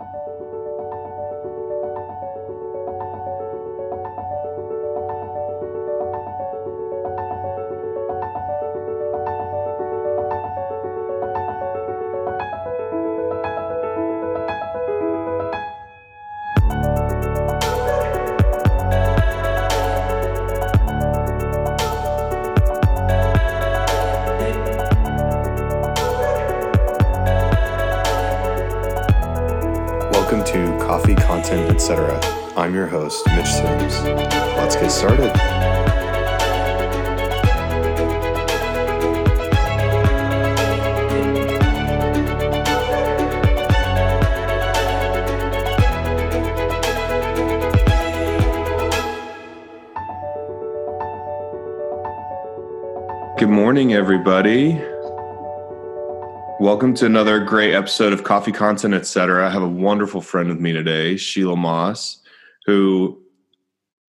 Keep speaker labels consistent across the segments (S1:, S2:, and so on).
S1: you I'm your host, Mitch Sims. Let's get started. Good morning, everybody. Welcome to another great episode of Coffee Content, etc. I have a wonderful friend with me today, Sheila Moss, who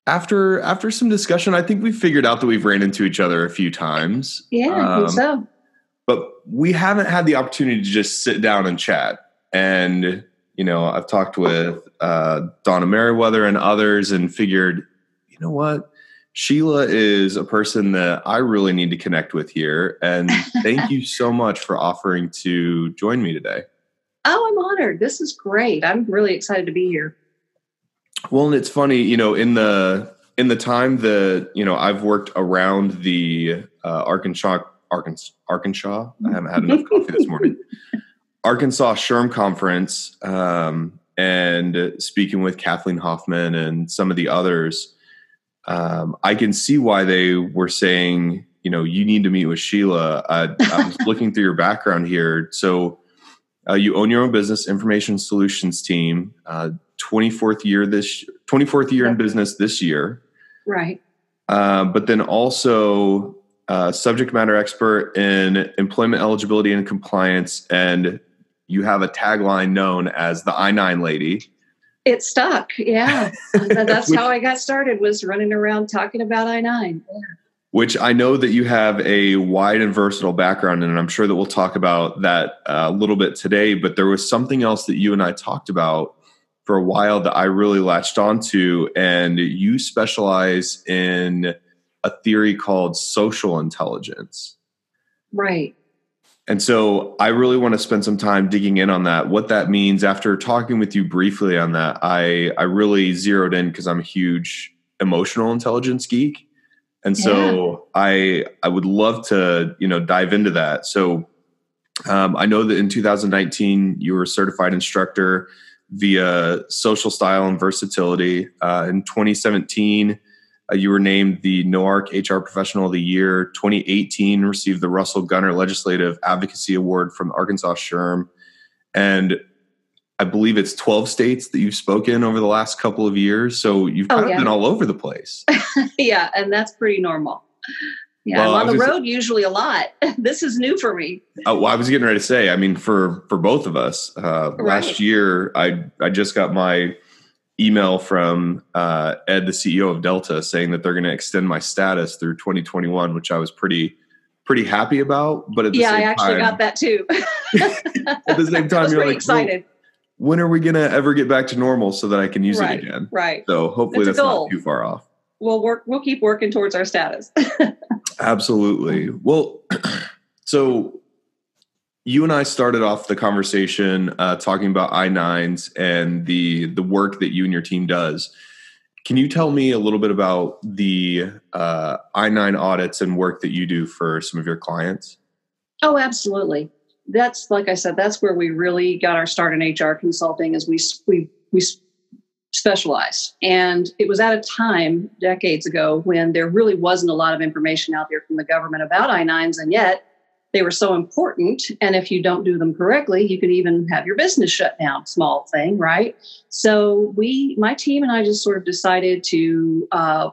S1: after after some discussion, I think we figured out that we've ran into each other a few times.
S2: Yeah, um, I think um, so.
S1: But we haven't had the opportunity to just sit down and chat. And you know, I've talked with uh, Donna Merriweather and others, and figured, you know what, Sheila is a person that I really need to connect with here. And thank you so much for offering to join me today.
S2: Oh, I'm honored. This is great. I'm really excited to be here.
S1: Well, and it's funny, you know, in the in the time that you know I've worked around the uh, Arkansas Arkansas Arkansas. I haven't had enough coffee this morning. Arkansas SHRM conference um, and speaking with Kathleen Hoffman and some of the others um, I can see why they were saying, you know, you need to meet with Sheila. I, I was looking through your background here. So uh, you own your own business, information solutions team. Uh, 24th year this 24th year in business this year.
S2: Right.
S1: Uh, but then also uh, subject matter expert in employment eligibility and compliance, and you have a tagline known as the I nine lady.
S2: It stuck. Yeah. That's Which, how I got started was running around talking about I-9. Yeah.
S1: Which I know that you have a wide and versatile background, and I'm sure that we'll talk about that uh, a little bit today. But there was something else that you and I talked about for a while that I really latched onto, and you specialize in a theory called social intelligence.
S2: Right.
S1: And so I really want to spend some time digging in on that, what that means. After talking with you briefly on that, I, I really zeroed in because I'm a huge emotional intelligence geek. And so yeah. I I would love to, you know, dive into that. So um, I know that in 2019 you were a certified instructor via social style and versatility. Uh, in 2017, uh, you were named the NOARC HR Professional of the Year. 2018 received the Russell Gunner Legislative Advocacy Award from Arkansas SHRM. And I believe it's 12 states that you've spoken over the last couple of years. So you've oh, kind oh, yeah. of been all over the place.
S2: yeah, and that's pretty normal. Yeah, well, I'm on the road usually a lot. this is new for me.
S1: Oh, well, I was getting ready to say, I mean, for for both of us, uh, right. last year I I just got my email from uh, Ed, the CEO of Delta, saying that they're going to extend my status through 2021, which I was pretty pretty happy about. But at the
S2: yeah, I actually
S1: time,
S2: got that too.
S1: at the same time, you're like excited. Well, when are we going to ever get back to normal so that I can use
S2: right,
S1: it again?
S2: Right.
S1: So hopefully that's, that's not too far off.
S2: We'll work. We'll keep working towards our status.
S1: Absolutely. Well, so you and I started off the conversation uh, talking about I nines and the the work that you and your team does. Can you tell me a little bit about the uh, I nine audits and work that you do for some of your clients?
S2: Oh, absolutely. That's like I said. That's where we really got our start in HR consulting. As we we we specialize, and it was at a time decades ago when there really wasn't a lot of information out there from the government about I nines, and yet they were so important. And if you don't do them correctly, you could even have your business shut down. Small thing, right? So we, my team and I just sort of decided to, uh,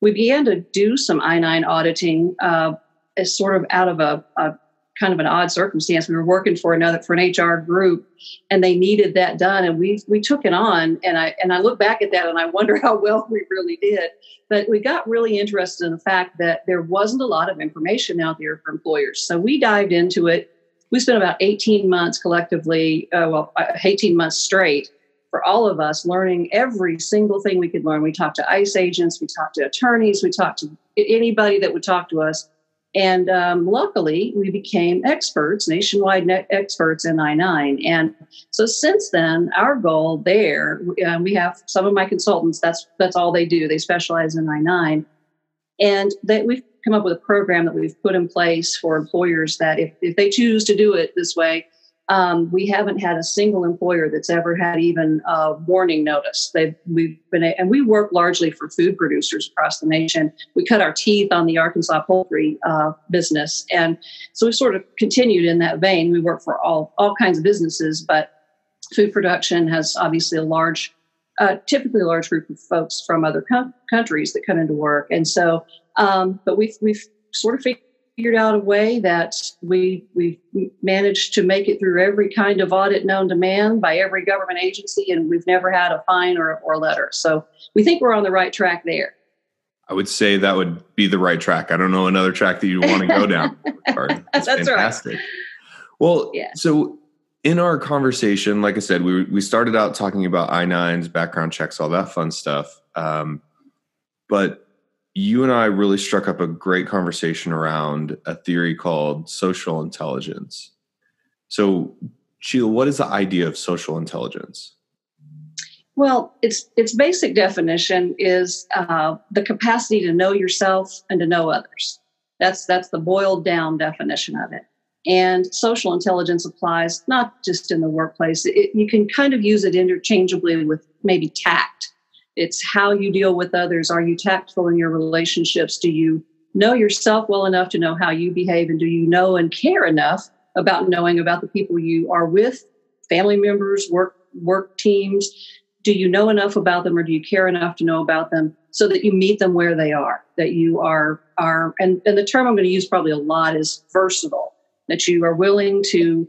S2: we began to do some I 9 auditing uh, as sort of out of a, a kind of an odd circumstance. We were working for another for an HR group, and they needed that done, and we we took it on. And I and I look back at that, and I wonder how well we really did. But we got really interested in the fact that there wasn't a lot of information out there for employers, so we dived into it. we spent about 18 months collectively, uh, well, uh, 18 months straight for all of us learning every single thing we could learn. We talked to ICE agents, we talked to attorneys, we talked to anybody that would talk to us. And um, luckily, we became experts, nationwide experts in I 9. And so since then, our goal there, uh, we have some of my consultants, that's, that's all they do. They specialize in I 9. And that we've come up with a program that we've put in place for employers that if, if they choose to do it this way, um, we haven't had a single employer that's ever had even a warning notice. They've we've been and we work largely for food producers across the nation. We cut our teeth on the Arkansas poultry uh, business, and so we sort of continued in that vein. We work for all all kinds of businesses, but food production has obviously a large, uh, typically a large group of folks from other com- countries that come into work, and so. Um, but we've we've sort of figured figured out a way that we we managed to make it through every kind of audit known to man by every government agency, and we've never had a fine or, or letter. So we think we're on the right track there.
S1: I would say that would be the right track. I don't know another track that you want to go down.
S2: That's, That's fantastic.
S1: Right. Well, yeah. so in our conversation, like I said, we we started out talking about I nines, background checks, all that fun stuff. Um, but you and I really struck up a great conversation around a theory called social intelligence. So, Sheila, what is the idea of social intelligence?
S2: Well, its its basic definition is uh, the capacity to know yourself and to know others. That's that's the boiled down definition of it. And social intelligence applies not just in the workplace. It, you can kind of use it interchangeably with maybe tact it's how you deal with others. Are you tactful in your relationships? Do you know yourself well enough to know how you behave? And do you know and care enough about knowing about the people you are with, family members, work work teams? Do you know enough about them or do you care enough to know about them so that you meet them where they are? That you are are and, and the term I'm going to use probably a lot is versatile, that you are willing to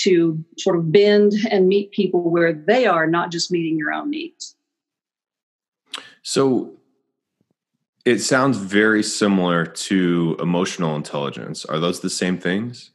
S2: to sort of bend and meet people where they are, not just meeting your own needs.
S1: So it sounds very similar to emotional intelligence. Are those the same things?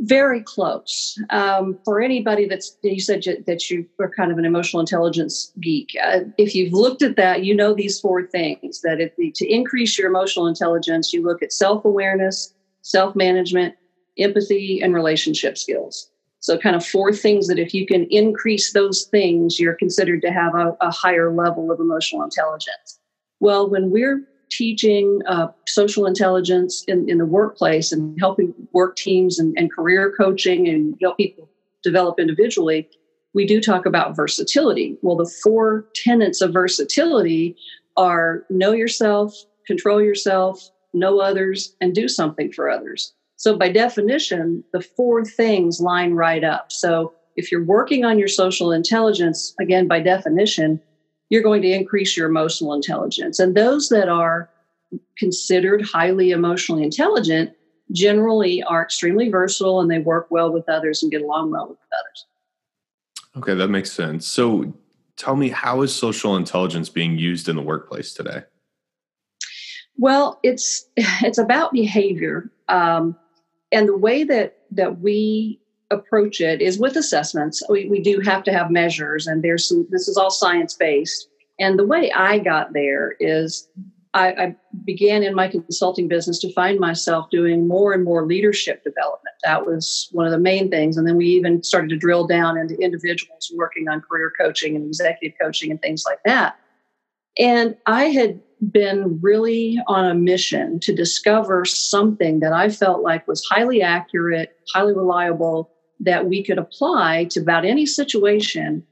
S2: Very close. Um, for anybody that's, you said that you are kind of an emotional intelligence geek. Uh, if you've looked at that, you know these four things that if to increase your emotional intelligence, you look at self awareness, self management, empathy, and relationship skills. So, kind of four things that if you can increase those things, you're considered to have a, a higher level of emotional intelligence. Well, when we're teaching uh, social intelligence in, in the workplace and helping work teams and, and career coaching and help people develop individually, we do talk about versatility. Well, the four tenets of versatility are know yourself, control yourself, know others, and do something for others. So, by definition, the four things line right up. So, if you're working on your social intelligence, again, by definition, you're going to increase your emotional intelligence. And those that are considered highly emotionally intelligent generally are extremely versatile and they work well with others and get along well with others.
S1: Okay, that makes sense. So, tell me, how is social intelligence being used in the workplace today?
S2: Well, it's it's about behavior. Um, and the way that that we approach it is with assessments. We, we do have to have measures, and there's some. This is all science based. And the way I got there is I, I, began in my consulting business to find myself doing more and more leadership development. That was one of the main things. And then we even started to drill down into individuals working on career coaching and executive coaching and things like that. And I had been really on a mission to discover something that I felt like was highly accurate, highly reliable, that we could apply to about any situation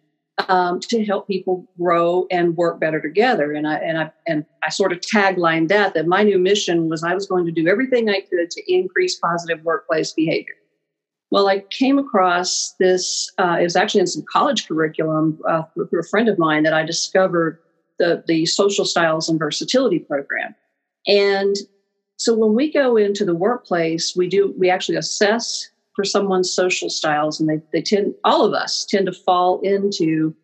S2: um, to help people grow and work better together. And I and I and I sort of taglined that that my new mission was I was going to do everything I could to increase positive workplace behavior. Well, I came across this. Uh, it was actually in some college curriculum uh, through a friend of mine that I discovered the, the social styles and versatility program. And so when we go into the workplace, we do we actually assess for someone's social styles, and they, they tend all of us tend to fall into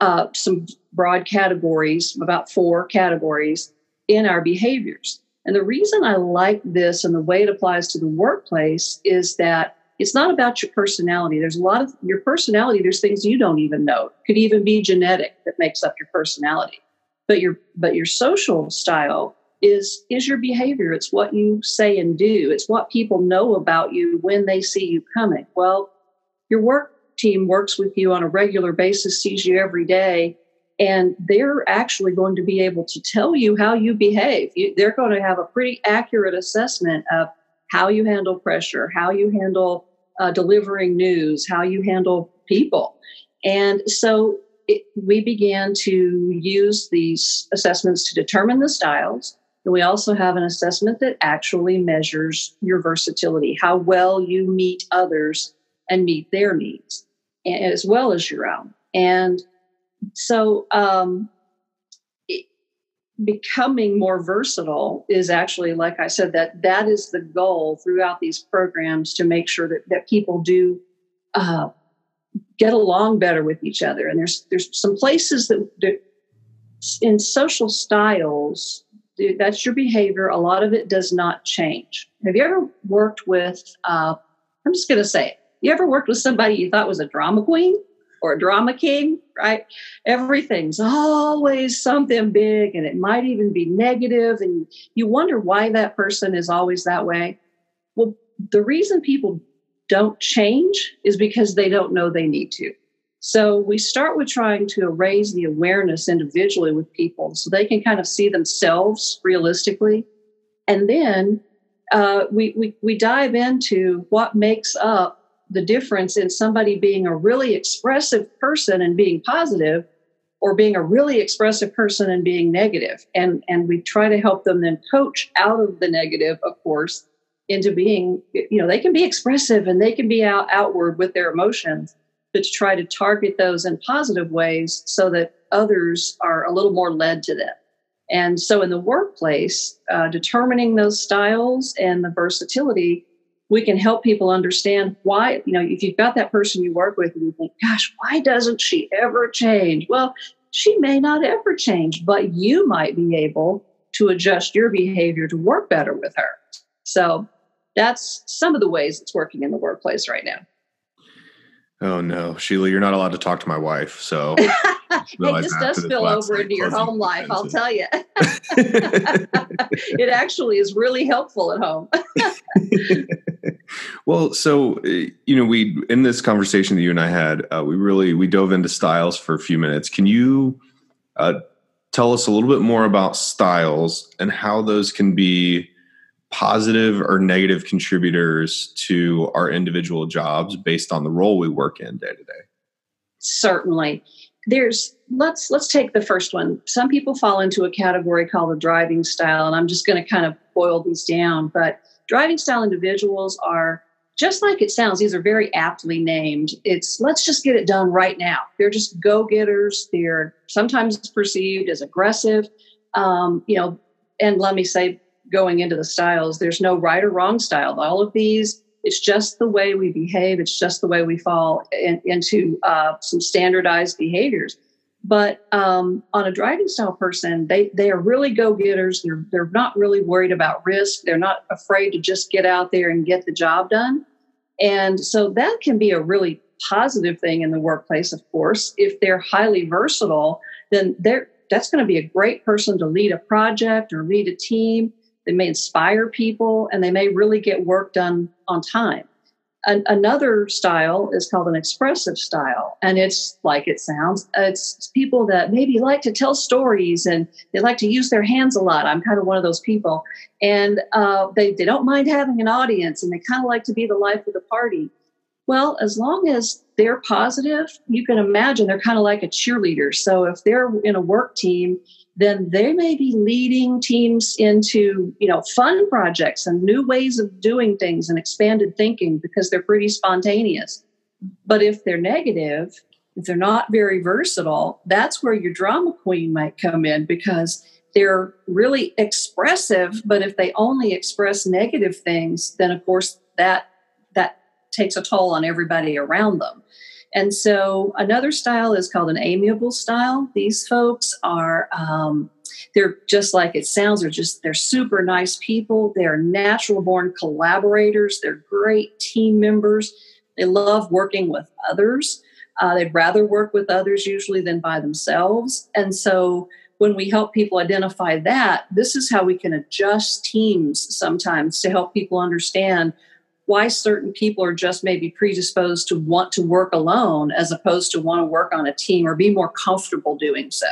S2: uh, some broad categories, about four categories in our behaviors. And the reason I like this and the way it applies to the workplace is that it's not about your personality. There's a lot of your personality, there's things you don't even know. Could even be genetic that makes up your personality. But your but your social style is is your behavior. It's what you say and do. It's what people know about you when they see you coming. Well, your work team works with you on a regular basis, sees you every day, and they're actually going to be able to tell you how you behave. You, they're going to have a pretty accurate assessment of how you handle pressure, how you handle uh, delivering news, how you handle people. And so it, we began to use these assessments to determine the styles. And we also have an assessment that actually measures your versatility, how well you meet others and meet their needs, as well as your own. And so um, becoming more versatile is actually like i said that that is the goal throughout these programs to make sure that, that people do uh, get along better with each other and there's there's some places that, that in social styles that's your behavior a lot of it does not change have you ever worked with uh, i'm just going to say it you ever worked with somebody you thought was a drama queen or a drama king, right? Everything's always something big and it might even be negative, And you wonder why that person is always that way. Well, the reason people don't change is because they don't know they need to. So we start with trying to raise the awareness individually with people so they can kind of see themselves realistically. And then uh, we, we, we dive into what makes up the difference in somebody being a really expressive person and being positive or being a really expressive person and being negative. and and we try to help them then coach out of the negative of course into being you know they can be expressive and they can be out outward with their emotions but to try to target those in positive ways so that others are a little more led to them and so in the workplace uh, determining those styles and the versatility we can help people understand why, you know, if you've got that person you work with and you think, gosh, why doesn't she ever change? Well, she may not ever change, but you might be able to adjust your behavior to work better with her. So that's some of the ways it's working in the workplace right now.
S1: Oh no, Sheila, you're not allowed to talk to my wife. So
S2: hey, this does spill over into your home life, I'll tell you. it actually is really helpful at home.
S1: well, so eh, you know, we in this conversation that you and I had, uh, we really we dove into styles for a few minutes. Can you uh, tell us a little bit more about styles and how those can be positive or negative contributors to our individual jobs based on the role we work in day to day?
S2: Certainly. There's let's let's take the first one. Some people fall into a category called the driving style, and I'm just going to kind of boil these down. But driving style individuals are just like it sounds, these are very aptly named. It's let's just get it done right now. They're just go getters. They're sometimes perceived as aggressive. Um, you know, and let me say going into the styles. There's no right or wrong style. All of these, it's just the way we behave. It's just the way we fall in, into uh, some standardized behaviors. But um, on a driving style person, they they are really go getters. They're they're not really worried about risk. They're not afraid to just get out there and get the job done. And so that can be a really positive thing in the workplace. Of course, if they're highly versatile, then they're that's going to be a great person to lead a project or lead a team they may inspire people and they may really get work done on time. An- another style is called an expressive style, and it's like it sounds. It's people that maybe like to tell stories and they like to use their hands a lot. I'm kind of one of those people, and uh, they they don't mind having an audience, and they kind of like to be the life of the party. Well, as long as they're positive, you can imagine they're kind of like a cheerleader. So if they're in a work team then they may be leading teams into you know fun projects and new ways of doing things and expanded thinking because they're pretty spontaneous. But if they're negative if they're not very versatile that's where your drama queen might come in because they're really expressive but if they only express negative things then of course that that takes a toll on everybody around them And so another style is called an amiable style. These folks are um, they're just like it sounds. They're just they're super nice people. They're natural born collaborators. They're great team members. They love working with others. Uh, they'd rather work with others usually than by themselves. And so when we help people identify that this is how we can adjust teams sometimes to help people understand why certain people are just maybe predisposed to want to work alone as opposed to want to work on a team or be more comfortable doing so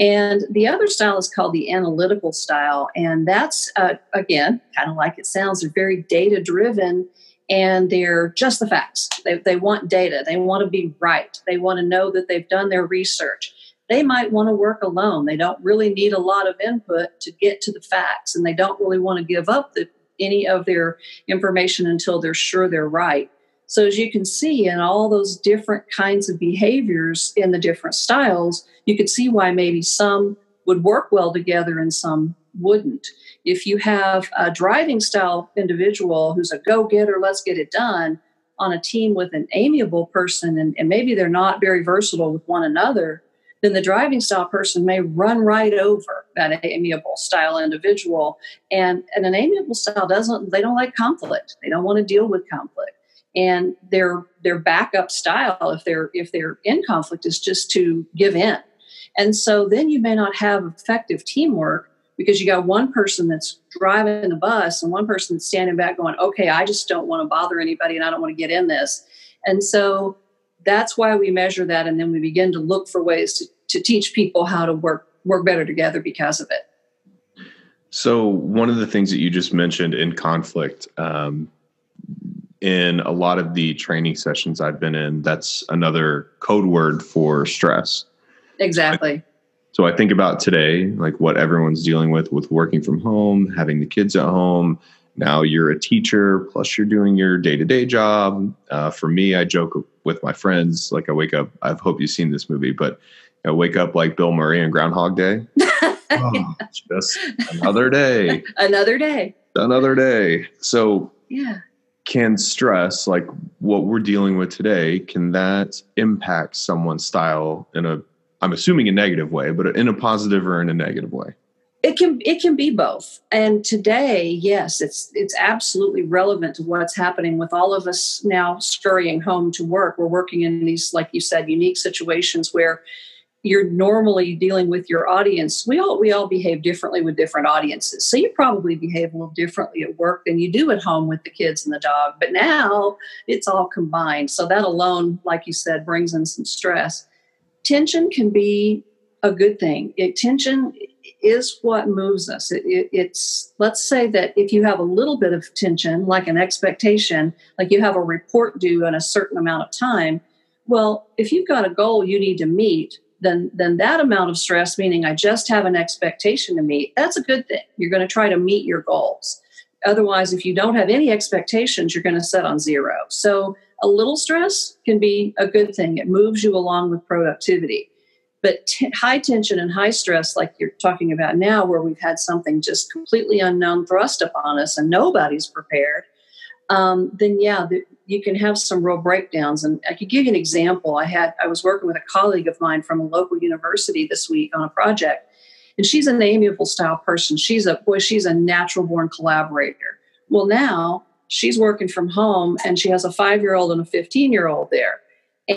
S2: and the other style is called the analytical style. And that's, uh, again, kind of like it sounds, they're very data driven and they're just the facts. They, they want data, they want to be right, they want to know that they've done their research. They might want to work alone. They don't really need a lot of input to get to the facts, and they don't really want to give up the, any of their information until they're sure they're right. So, as you can see in all those different kinds of behaviors in the different styles, you could see why maybe some would work well together and some wouldn't. If you have a driving style individual who's a go getter, let's get it done, on a team with an amiable person, and, and maybe they're not very versatile with one another, then the driving style person may run right over that amiable style individual. And, and an amiable style doesn't, they don't like conflict. They don't want to deal with conflict and their their backup style if they're if they're in conflict is just to give in and so then you may not have effective teamwork because you got one person that's driving the bus and one person that's standing back going okay i just don't want to bother anybody and i don't want to get in this and so that's why we measure that and then we begin to look for ways to, to teach people how to work work better together because of it
S1: so one of the things that you just mentioned in conflict um, in a lot of the training sessions I've been in, that's another code word for stress.
S2: Exactly.
S1: So I think about today, like what everyone's dealing with with working from home, having the kids at home. Now you're a teacher, plus you're doing your day to day job. Uh, for me, I joke with my friends, like I wake up. I hope you've seen this movie, but I wake up like Bill Murray in Groundhog Day. oh, just another day.
S2: another day.
S1: Another day. So
S2: yeah
S1: can stress like what we're dealing with today can that impact someone's style in a i'm assuming a negative way but in a positive or in a negative way
S2: it can it can be both. And today yes it's it's absolutely relevant to what's happening with all of us now scurrying home to work. We're working in these like you said unique situations where you're normally dealing with your audience. We all we all behave differently with different audiences. So you probably behave a little differently at work than you do at home with the kids and the dog. But now it's all combined. So that alone like you said brings in some stress. Tension can be a good thing. It, tension is what moves us. It, it, it's let's say that if you have a little bit of tension like an expectation like you have a report due in a certain amount of time well if you've got a goal you need to meet then then that amount of stress meaning i just have an expectation to meet that's a good thing. You're going to try to meet your goals. Otherwise if you don't have any expectations you're going to set on zero. So a little stress can be a good thing. It moves you along with productivity but t- high tension and high stress like you're talking about now where we've had something just completely unknown thrust upon us and nobody's prepared um, then yeah the, you can have some real breakdowns. And I could give you an example. I had I was working with a colleague of mine from a local university this week on a project, and she's an amiable style person. She's a boy, she's a natural born collaborator. Well, now she's working from home and she has a five year old and a 15 year old there.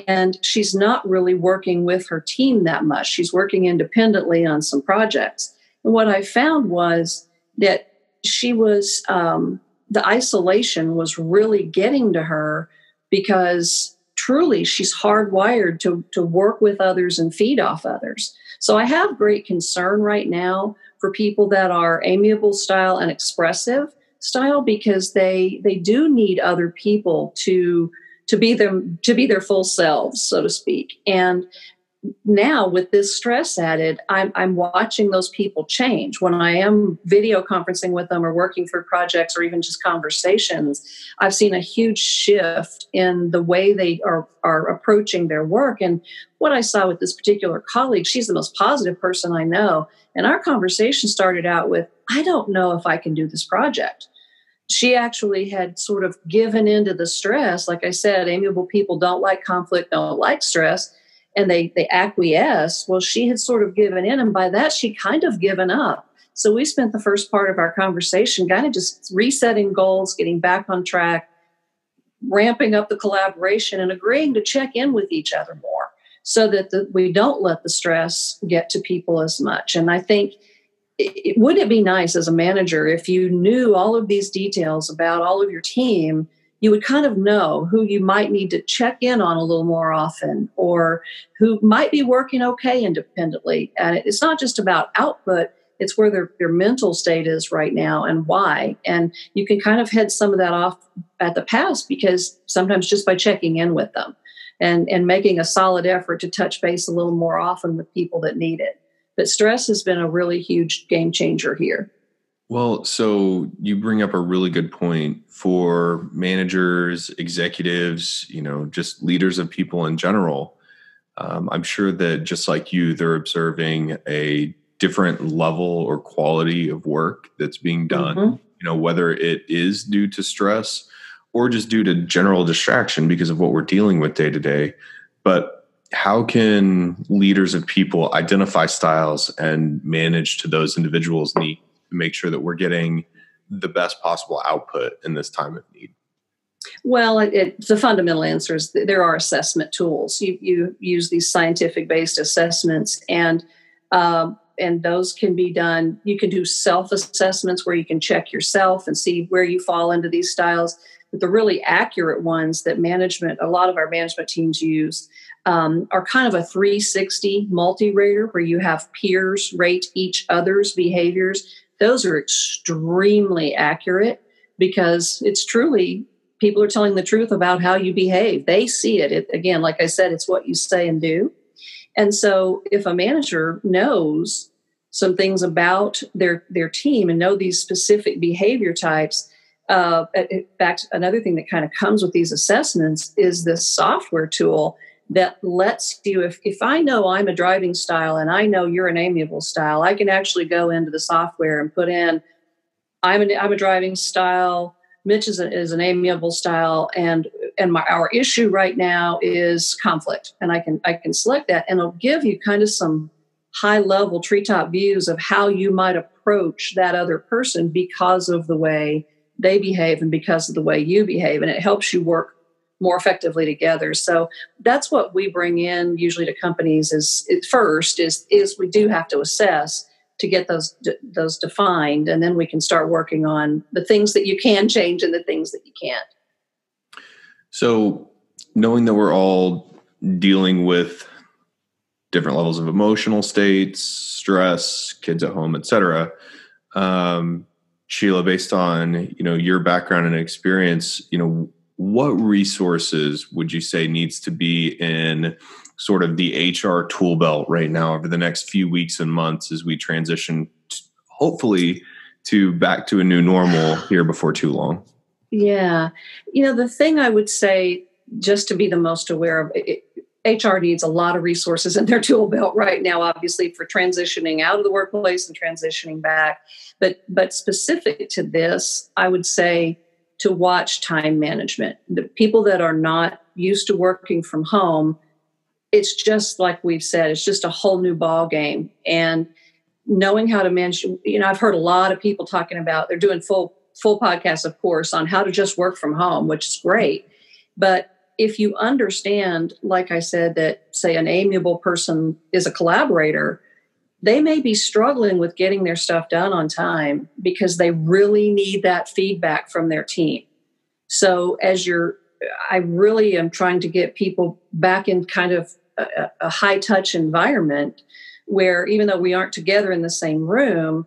S2: And she's not really working with her team that much. She's working independently on some projects. And what I found was that she was um, the isolation was really getting to her because truly she's hardwired to, to work with others and feed off others. So I have great concern right now for people that are amiable style and expressive style because they they do need other people to to be them to be their full selves so to speak. And now with this stress added I'm, I'm watching those people change. When i am video conferencing with them or working through projects or even just conversations i've seen a huge shift in the way they are, are approaching their work. And what i saw with this particular colleague she's the most positive person i know. And our conversation started out with i don't know if i can do this project she actually had sort of given into the stress. Like I said, amiable people don't like conflict, don't like stress, and they they acquiesce. Well, she had sort of given in, and by that she kind of given up. So we spent the first part of our conversation kind of just resetting goals, getting back on track, ramping up the collaboration, and agreeing to check in with each other more so that the, we don't let the stress get to people as much. And I think it, wouldn't it be nice as a manager if you knew all of these details about all of your team? You would kind of know who you might need to check in on a little more often or who might be working okay independently. And it's not just about output, it's where their, their mental state is right now and why. And you can kind of head some of that off at the pass because sometimes just by checking in with them and, and making a solid effort to touch base a little more often with people that need it. But stress has been a really huge game changer here.
S1: Well, so you bring up a really good point for managers, executives, you know, just leaders of people in general. Um, I'm sure that just like you, they're observing a different level or quality of work that's being done. Mm-hmm. You know, whether it is due to stress or just due to general distraction because of what we're dealing with day to day. But how can leaders of people identify styles and manage to those individuals' needs to make sure that we're getting the best possible output in this time of need?
S2: Well, it, it, the fundamental answer is there are assessment tools. You, you use these scientific based assessments, and um, and those can be done. You can do self assessments where you can check yourself and see where you fall into these styles. But the really accurate ones that management, a lot of our management teams use, um, are kind of a 360 multi rater where you have peers rate each other's behaviors. Those are extremely accurate because it's truly people are telling the truth about how you behave. They see it. it. Again, like I said, it's what you say and do. And so if a manager knows some things about their their team and know these specific behavior types, uh, in fact, another thing that kind of comes with these assessments is this software tool that lets you if, if i know i'm a driving style and i know you're an amiable style i can actually go into the software and put in i'm, an, I'm a driving style mitch is, a, is an amiable style and and my our issue right now is conflict. And i can i can select that and it'll give you kind of some high level treetop views of how you might approach that other person because of the way they behave and because of the way you behave and it helps you work more effectively together. So that's what we bring in usually to companies is, first is is we do have to assess to get those those defined and then we can start working on the things that you can change and the things that you can't.
S1: So knowing that we're all dealing with different levels of emotional states, stress, kids at home, etc. Um, Sheila, based on you know your background and experience, you know what resources would you say needs to be in sort of the HR tool belt right now over the next few weeks and months as we transition hopefully to back to a new normal here before too long?
S2: Yeah. You know, the thing I would say just to be the most aware of it, HR needs a lot of resources in their tool belt right now, obviously for transitioning out of the workplace and transitioning back. But but specific to this, I would say to watch time management. The people that are not used to working from home, it's just like we've said, it's just a whole new ball game. And knowing how to manage, you know, I've heard a lot of people talking about they're doing full full podcasts, of course, on how to just work from home, which is great. But if you understand, like I said, that say an amiable person is a collaborator, they may be struggling with getting their stuff done on time because they really need that feedback from their team. So, as you're, I really am trying to get people back in kind of a, a high touch environment where even though we aren't together in the same room,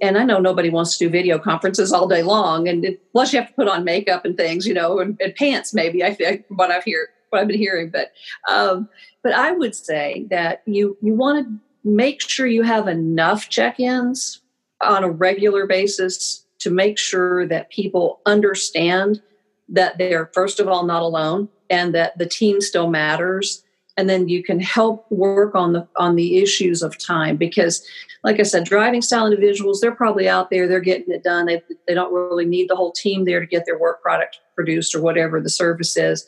S2: and I know nobody wants to do video conferences all day long, and it, plus you have to put on makeup and things, you know, and, and pants maybe. I think what I've hear what I've been hearing, but um, but I would say that you you want to make sure you have enough check ins on a regular basis to make sure that people understand that they're, first of all, not alone and that the team still matters. And then you can help work on the on the issues of time because like i said driving style individuals they're probably out there they're getting it done. They, they don't really need the whole team there to get their work product produced or whatever the service is.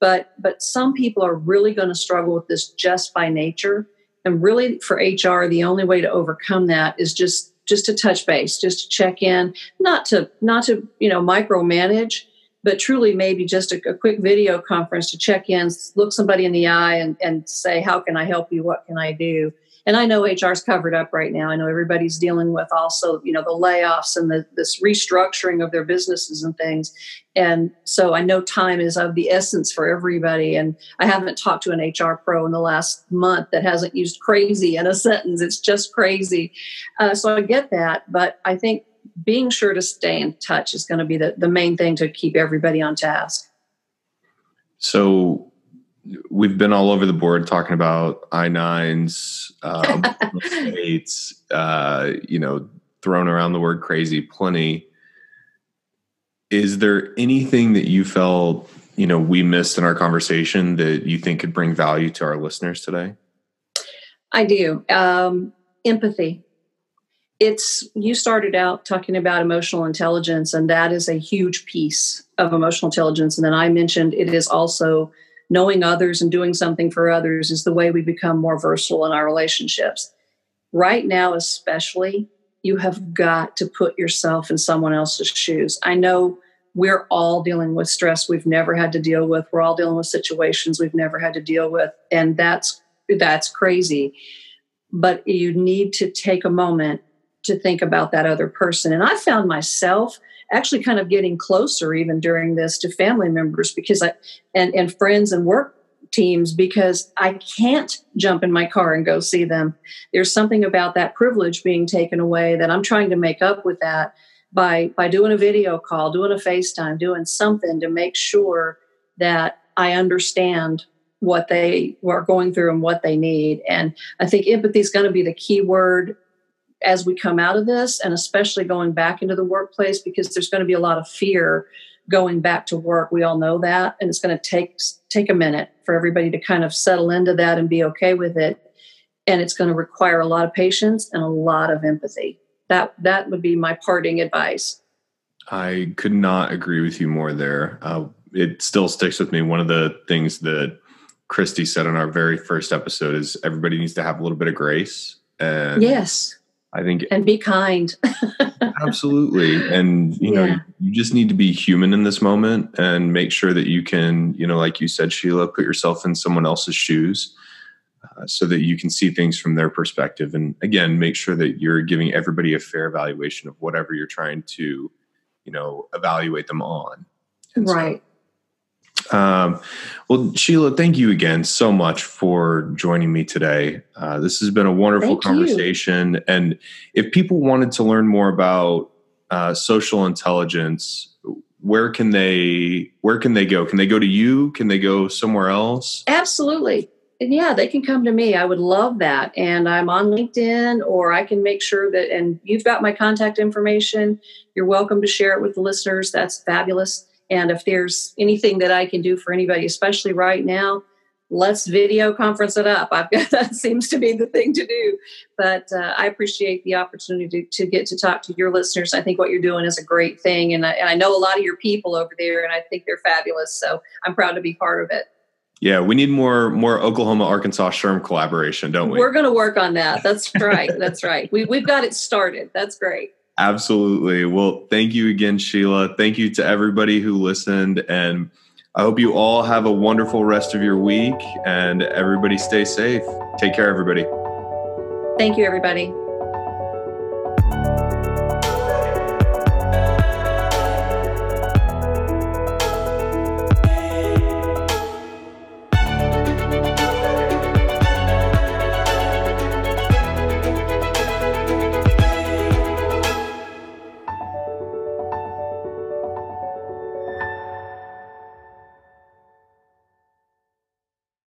S2: But but some people are really going to struggle with this just by nature and really for hr the only way to overcome that is just just to touch base just to check in not to not to you know micromanage but truly maybe just a, a, quick video conference to check in, look somebody in the eye and, and say, how can I help you? What can I do? And I know HR's covered up right now. I know everybody's dealing with also, you know, the layoffs and the, this restructuring of their businesses and things. And so I know time is of the essence for everybody. And I haven't talked to an HR pro in the last month that hasn't used crazy in a sentence. It's just crazy. Uh, so I get that. But I think being sure to stay in touch is going to be the, the main thing to keep everybody on task.
S1: So we've been all over the board talking about I-9s, um, states, uh, you know, thrown around the word crazy plenty. Is there anything that you felt, you know, we missed in our conversation that you think could bring value to our listeners today?
S2: I do. Um, empathy it's you started out talking about emotional intelligence and that is a huge piece of emotional intelligence and then i mentioned it is also knowing others and doing something for others is the way we become more versatile in our relationships. Right now especially you have got to put yourself in someone else's shoes. I know we're all dealing with stress we've never had to deal with. We're all dealing with situations we've never had to deal with and that's that's crazy. But you need to take a moment to think about that other person. And I found myself actually kind of getting closer even during this to family members because I and, and friends and work teams because I can't jump in my car and go see them. There's something about that privilege being taken away that I'm trying to make up with that by by doing a video call, doing a FaceTime, doing something to make sure that I understand what they are going through and what they need. And I think empathy is going to be the key word as we come out of this, and especially going back into the workplace, because there's going to be a lot of fear going back to work. We all know that, and it's going to take take a minute for everybody to kind of settle into that and be okay with it. And it's going to require a lot of patience and a lot of empathy. That that would be my parting advice.
S1: I could not agree with you more there. Uh, it still sticks with me. One of the things that Christy said on our very first episode is everybody needs to have a little bit of grace. And
S2: yes,
S1: I think
S2: and be kind.
S1: absolutely. And you know, yeah. you just need to be human in this moment and make sure that you can, you know, like you said, Sheila, put yourself in someone else's shoes. Uh, so that you can see things from their perspective and again make sure that you're giving everybody a fair evaluation of whatever you're trying to you know evaluate them on
S2: and right so,
S1: um, well, Sheila, thank you again so much for joining me today. Uh, this has been a wonderful thank conversation. You. And if people wanted to learn more about uh, social intelligence, where can they where can they go? Can they go to you? Can they go somewhere else?
S2: Absolutely. And yeah, they can come to me. I would love that. And I'm on LinkedIn, or I can make sure that, and you've got my contact information. You're welcome to share it with the listeners. That's fabulous. And if there's anything that I can do for anybody, especially right now, let's video conference it up. I've got that seems to be the thing to do. But uh, I appreciate the opportunity to, to, get to talk to your listeners. I think what you're doing is a great thing, and I, and I know a lot of your people over there, and I think they're fabulous. So I'm proud to be part of it.
S1: Yeah, we need more more Oklahoma Arkansas SHRM collaboration, don't we?
S2: We're going to work on that. That's right. That's right. We we've got it started. That's great.
S1: Absolutely. Well, thank you again, Sheila. Thank you to everybody who listened. And I hope you all have a wonderful rest of your week and everybody stay safe. Take care, everybody.
S2: Thank you, everybody.